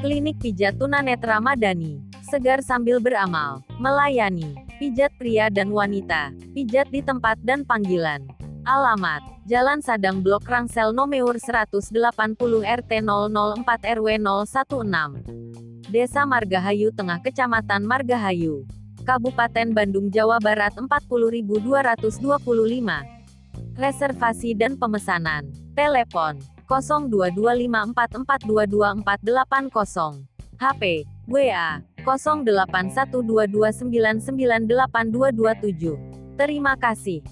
Klinik Pijat Tunanetra Madani. Segar sambil beramal. Melayani. Pijat pria dan wanita. Pijat di tempat dan panggilan. Alamat. Jalan Sadang Blok Rangsel Nomeur 180 RT 004 RW 016. Desa Margahayu Tengah Kecamatan Margahayu. Kabupaten Bandung Jawa Barat 40225. Reservasi dan pemesanan. Telepon 022544224880. HP WA 081229982227. Terima kasih.